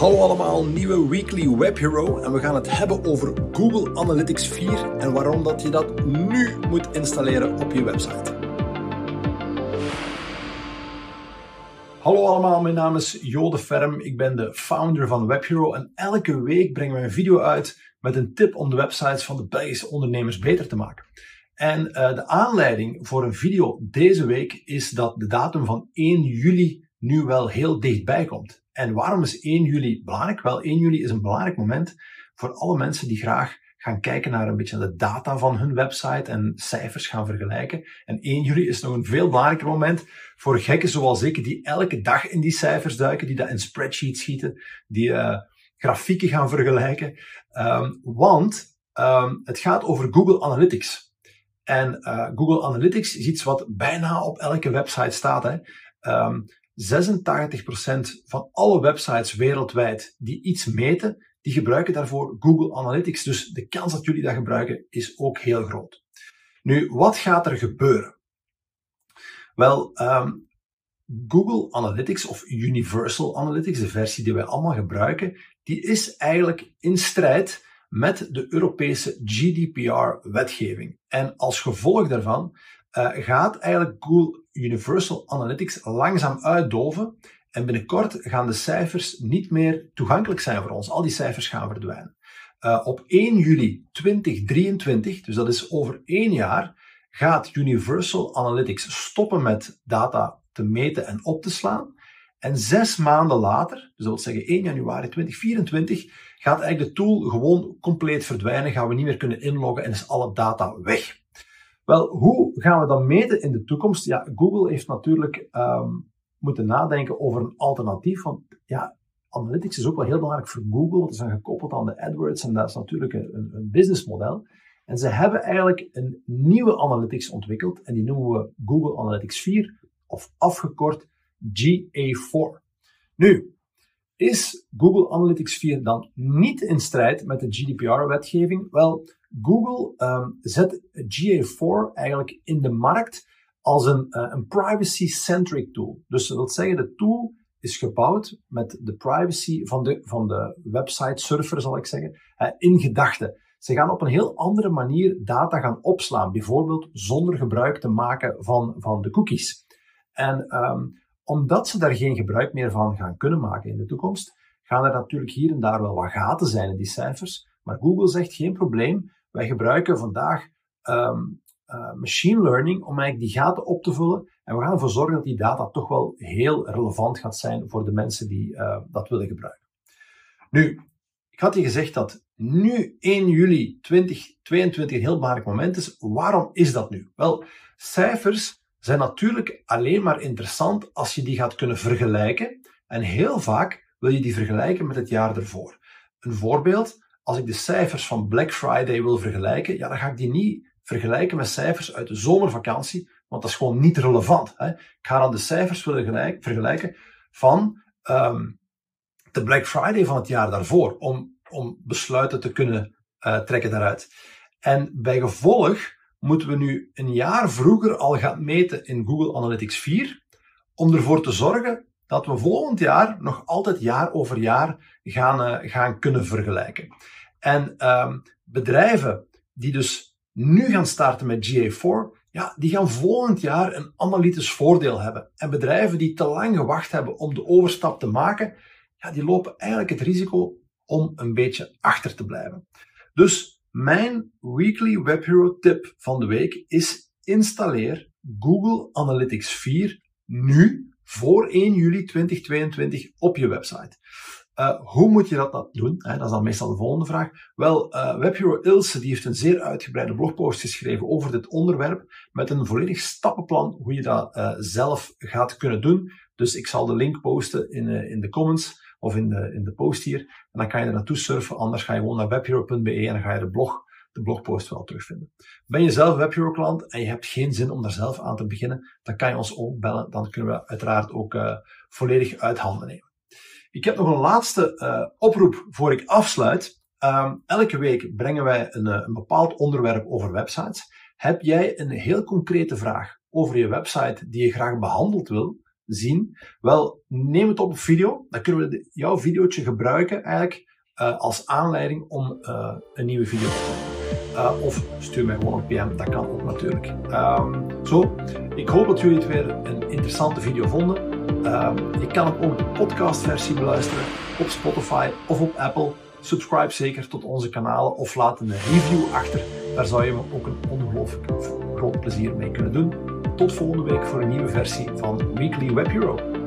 Hallo allemaal, nieuwe Weekly Web Hero en we gaan het hebben over Google Analytics 4 en waarom dat je dat nu moet installeren op je website. Hallo allemaal, mijn naam is Jode Ferm, ik ben de founder van Web Hero en elke week brengen we een video uit met een tip om de websites van de Belgische ondernemers beter te maken. En uh, de aanleiding voor een video deze week is dat de datum van 1 juli nu wel heel dichtbij komt. En waarom is 1 juli belangrijk? Wel, 1 juli is een belangrijk moment voor alle mensen die graag gaan kijken naar een beetje de data van hun website en cijfers gaan vergelijken. En 1 juli is nog een veel belangrijker moment voor gekken zoals ik, die elke dag in die cijfers duiken, die dat in spreadsheets schieten, die uh, grafieken gaan vergelijken. Um, want um, het gaat over Google Analytics. En uh, Google Analytics is iets wat bijna op elke website staat. Hè. Um, 86% van alle websites wereldwijd die iets meten, die gebruiken daarvoor Google Analytics. Dus de kans dat jullie dat gebruiken is ook heel groot. Nu, wat gaat er gebeuren? Wel, um, Google Analytics of Universal Analytics, de versie die wij allemaal gebruiken, die is eigenlijk in strijd met de Europese GDPR-wetgeving. En als gevolg daarvan uh, gaat eigenlijk Google Universal Analytics langzaam uitdoven. En binnenkort gaan de cijfers niet meer toegankelijk zijn voor ons. Al die cijfers gaan verdwijnen. Uh, op 1 juli 2023, dus dat is over één jaar, gaat Universal Analytics stoppen met data te meten en op te slaan. En zes maanden later, dus dat wil zeggen 1 januari 2024, gaat eigenlijk de tool gewoon compleet verdwijnen. Gaan we niet meer kunnen inloggen en is alle data weg. Wel, hoe gaan we dat meten in de toekomst? Ja, Google heeft natuurlijk um, moeten nadenken over een alternatief. Want ja, analytics is ook wel heel belangrijk voor Google. Want ze zijn gekoppeld aan de AdWords en dat is natuurlijk een, een businessmodel. En ze hebben eigenlijk een nieuwe analytics ontwikkeld en die noemen we Google Analytics 4 of afgekort GA4. Nu, is Google Analytics 4 dan niet in strijd met de GDPR-wetgeving? Wel, Google um, zet GA4 eigenlijk in de markt als een, uh, een privacy-centric tool. Dus dat wil zeggen, de tool is gebouwd met de privacy van de, van de website surfer, zal ik zeggen, in gedachten. Ze gaan op een heel andere manier data gaan opslaan, bijvoorbeeld zonder gebruik te maken van, van de cookies. En um, omdat ze daar geen gebruik meer van gaan kunnen maken in de toekomst, gaan er natuurlijk hier en daar wel wat gaten zijn in die cijfers. Maar Google zegt geen probleem. Wij gebruiken vandaag um, uh, machine learning om eigenlijk die gaten op te vullen. En we gaan ervoor zorgen dat die data toch wel heel relevant gaat zijn voor de mensen die uh, dat willen gebruiken. Nu, ik had je gezegd dat nu 1 juli 2022 een heel belangrijk moment is. Waarom is dat nu? Wel, cijfers zijn natuurlijk alleen maar interessant als je die gaat kunnen vergelijken. En heel vaak wil je die vergelijken met het jaar ervoor. Een voorbeeld, als ik de cijfers van Black Friday wil vergelijken, ja, dan ga ik die niet vergelijken met cijfers uit de zomervakantie, want dat is gewoon niet relevant. Hè. Ik ga dan de cijfers willen vergelijken van um, de Black Friday van het jaar daarvoor, om, om besluiten te kunnen uh, trekken daaruit. En bij gevolg moeten we nu een jaar vroeger al gaan meten in Google Analytics 4, om ervoor te zorgen dat we volgend jaar nog altijd jaar over jaar gaan, uh, gaan kunnen vergelijken. En um, bedrijven die dus nu gaan starten met GA4, ja, die gaan volgend jaar een analytisch voordeel hebben. En bedrijven die te lang gewacht hebben om de overstap te maken, ja, die lopen eigenlijk het risico om een beetje achter te blijven. Dus mijn weekly Web Hero tip van de week is installeer Google Analytics 4 nu voor 1 juli 2022 op je website. Uh, hoe moet je dat, dat doen? dat is dan meestal de volgende vraag. Wel, uh, WebHero Ilse die heeft een zeer uitgebreide blogpost geschreven over dit onderwerp met een volledig stappenplan hoe je dat uh, zelf gaat kunnen doen. Dus ik zal de link posten in, in de comments of in de, in de post hier. En dan kan je er naartoe surfen. Anders ga je gewoon naar webhero.be en dan ga je de blog, de blogpost wel terugvinden. Ben je zelf webhero klant en je hebt geen zin om daar zelf aan te beginnen, dan kan je ons ook bellen. Dan kunnen we uiteraard ook uh, volledig uit handen nemen. Ik heb nog een laatste uh, oproep voor ik afsluit. Um, elke week brengen wij een, eh, een bepaald onderwerp over websites. Heb jij een heel concrete vraag over je website die je graag behandeld wil? zien? Wel, neem het op video. Dan kunnen we jouw videootje gebruiken eigenlijk als aanleiding om een nieuwe video te maken. Uh, of stuur mij gewoon een PM, dat kan ook natuurlijk. Um, zo, ik hoop dat jullie het weer een interessante video vonden. Um, je kan ook de podcastversie beluisteren op Spotify of op Apple. Subscribe zeker tot onze kanalen of laat een review achter. Daar zou je me ook een ongelooflijk groot plezier mee kunnen doen. Tot volgende week voor een nieuwe versie van Weekly Web Hero.